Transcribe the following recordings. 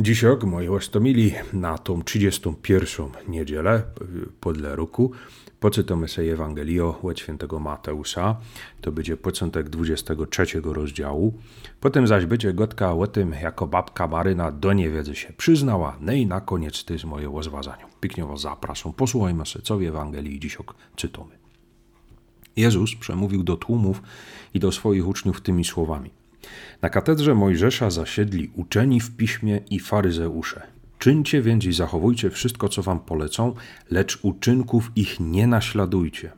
Dzisiaj, moi łastomili, na tą 31. niedzielę podle roku poczytamy sobie Ewangelio od świętego Mateusza. To będzie początek 23 rozdziału. Potem zaś będzie gotka o tym, jako babka Maryna do niewiedzy się przyznała. No i na koniec to jest moje rozważanie. Pięknie was zapraszam. Posłuchajmy sobie, co w Ewangelii dziś czytamy. Jezus przemówił do tłumów i do swoich uczniów tymi słowami. Na katedrze Mojżesza zasiedli uczeni w piśmie i faryzeusze. Czyńcie więc i zachowujcie wszystko, co wam polecą, lecz uczynków ich nie naśladujcie.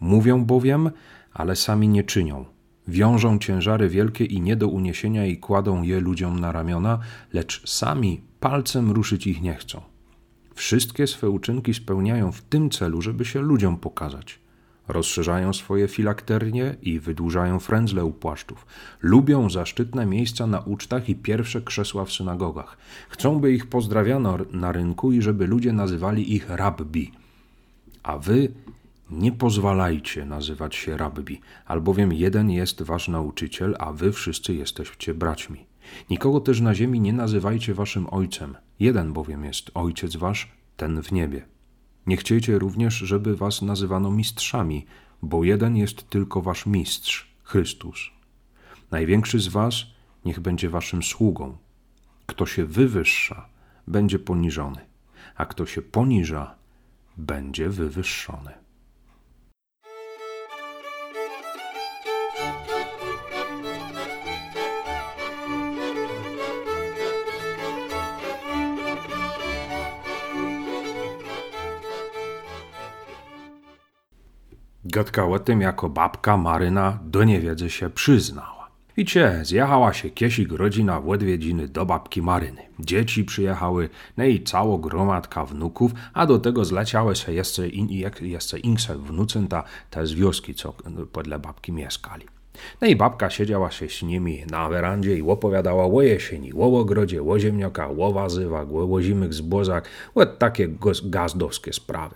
Mówią bowiem, ale sami nie czynią. Wiążą ciężary wielkie i nie do uniesienia i kładą je ludziom na ramiona, lecz sami palcem ruszyć ich nie chcą. Wszystkie swe uczynki spełniają w tym celu, żeby się ludziom pokazać. Rozszerzają swoje filakterie i wydłużają frędzle u płaszczów. Lubią zaszczytne miejsca na ucztach i pierwsze krzesła w synagogach. Chcą, by ich pozdrawiano na rynku i żeby ludzie nazywali ich rabbi. A wy nie pozwalajcie nazywać się rabbi, albowiem jeden jest wasz nauczyciel, a wy wszyscy jesteście braćmi. Nikogo też na ziemi nie nazywajcie waszym ojcem. Jeden bowiem jest ojciec wasz, ten w niebie. Nie chciejcie również, żeby was nazywano mistrzami, bo jeden jest tylko wasz mistrz, Chrystus. Największy z was niech będzie waszym sługą. Kto się wywyższa, będzie poniżony, a kto się poniża, będzie wywyższony. Gadka o tym, jako babka Maryna do niewiedzy się przyznała. Wiecie, zjechała się kiesik rodzina w odwiedziny do babki Maryny. Dzieci przyjechały, no i cało gromadka wnuków, a do tego zleciały się jeszcze, in, jeszcze inse wnucęta te z wioski, co podle babki mieszkali. No i babka siedziała się z nimi na werandzie i opowiadała o jesieni, o ogrodzie, o ziemniaka, o warzywach, o zimych zbozach, o takie gazdowskie sprawy.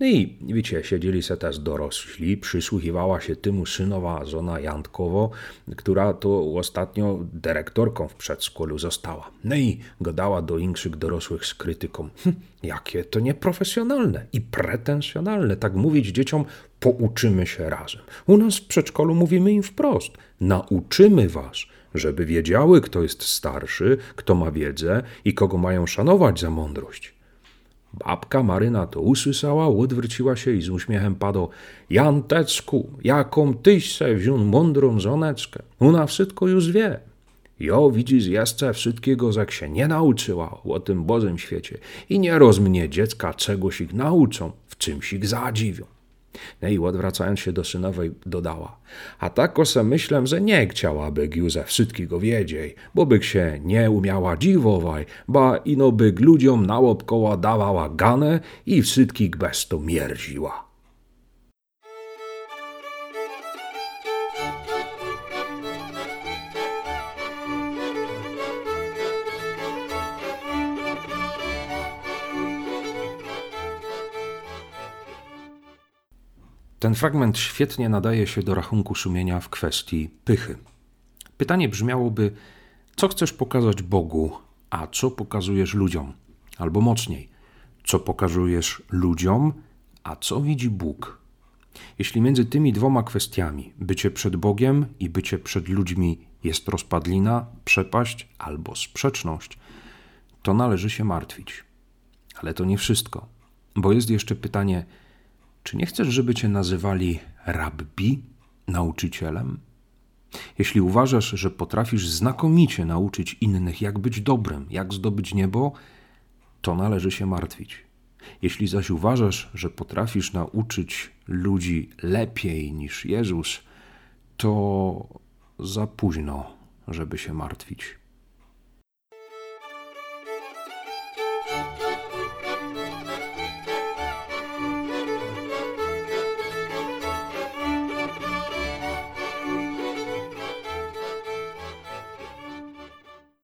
No i wiecie, siedzieli se też dorośli, przysłuchiwała się temu synowa żona Jantkowo, która to ostatnio dyrektorką w przedszkolu została. No i gadała do inszych dorosłych z krytyką. Hm, jakie to nieprofesjonalne i pretensjonalne tak mówić dzieciom, pouczymy się razem. U nas w przedszkolu mówimy im wprost, nauczymy was, żeby wiedziały, kto jest starszy, kto ma wiedzę i kogo mają szanować za mądrość. Babka Maryna to usłyszała, odwróciła się i z uśmiechem padło Janteczku, jaką tyś se wziął mądrą żoneczkę. Ona wszystko już wie. Jo, widzisz, jeszcze wszystkiego jak się nie nauczyła o tym Bożym świecie i nie rozmnie dziecka czegoś ich nauczą, w czymś ich zadziwią. No i odwracając się do synowej dodała, a tak se myślę, że nie chciałaby Giuze wszystkiego wiedzieć, bo byk się nie umiała dziwować, ba ino byk ludziom na łopkoła dawała ganę i wszystkich bez to mierziła. Ten fragment świetnie nadaje się do rachunku sumienia w kwestii pychy. Pytanie brzmiałoby: co chcesz pokazać Bogu, a co pokazujesz ludziom? Albo mocniej, co pokazujesz ludziom, a co widzi Bóg? Jeśli między tymi dwoma kwestiami, bycie przed Bogiem i bycie przed ludźmi, jest rozpadlina, przepaść albo sprzeczność, to należy się martwić. Ale to nie wszystko, bo jest jeszcze pytanie, czy nie chcesz, żeby cię nazywali rabbi, nauczycielem? Jeśli uważasz, że potrafisz znakomicie nauczyć innych, jak być dobrym, jak zdobyć niebo, to należy się martwić. Jeśli zaś uważasz, że potrafisz nauczyć ludzi lepiej niż Jezus, to za późno, żeby się martwić.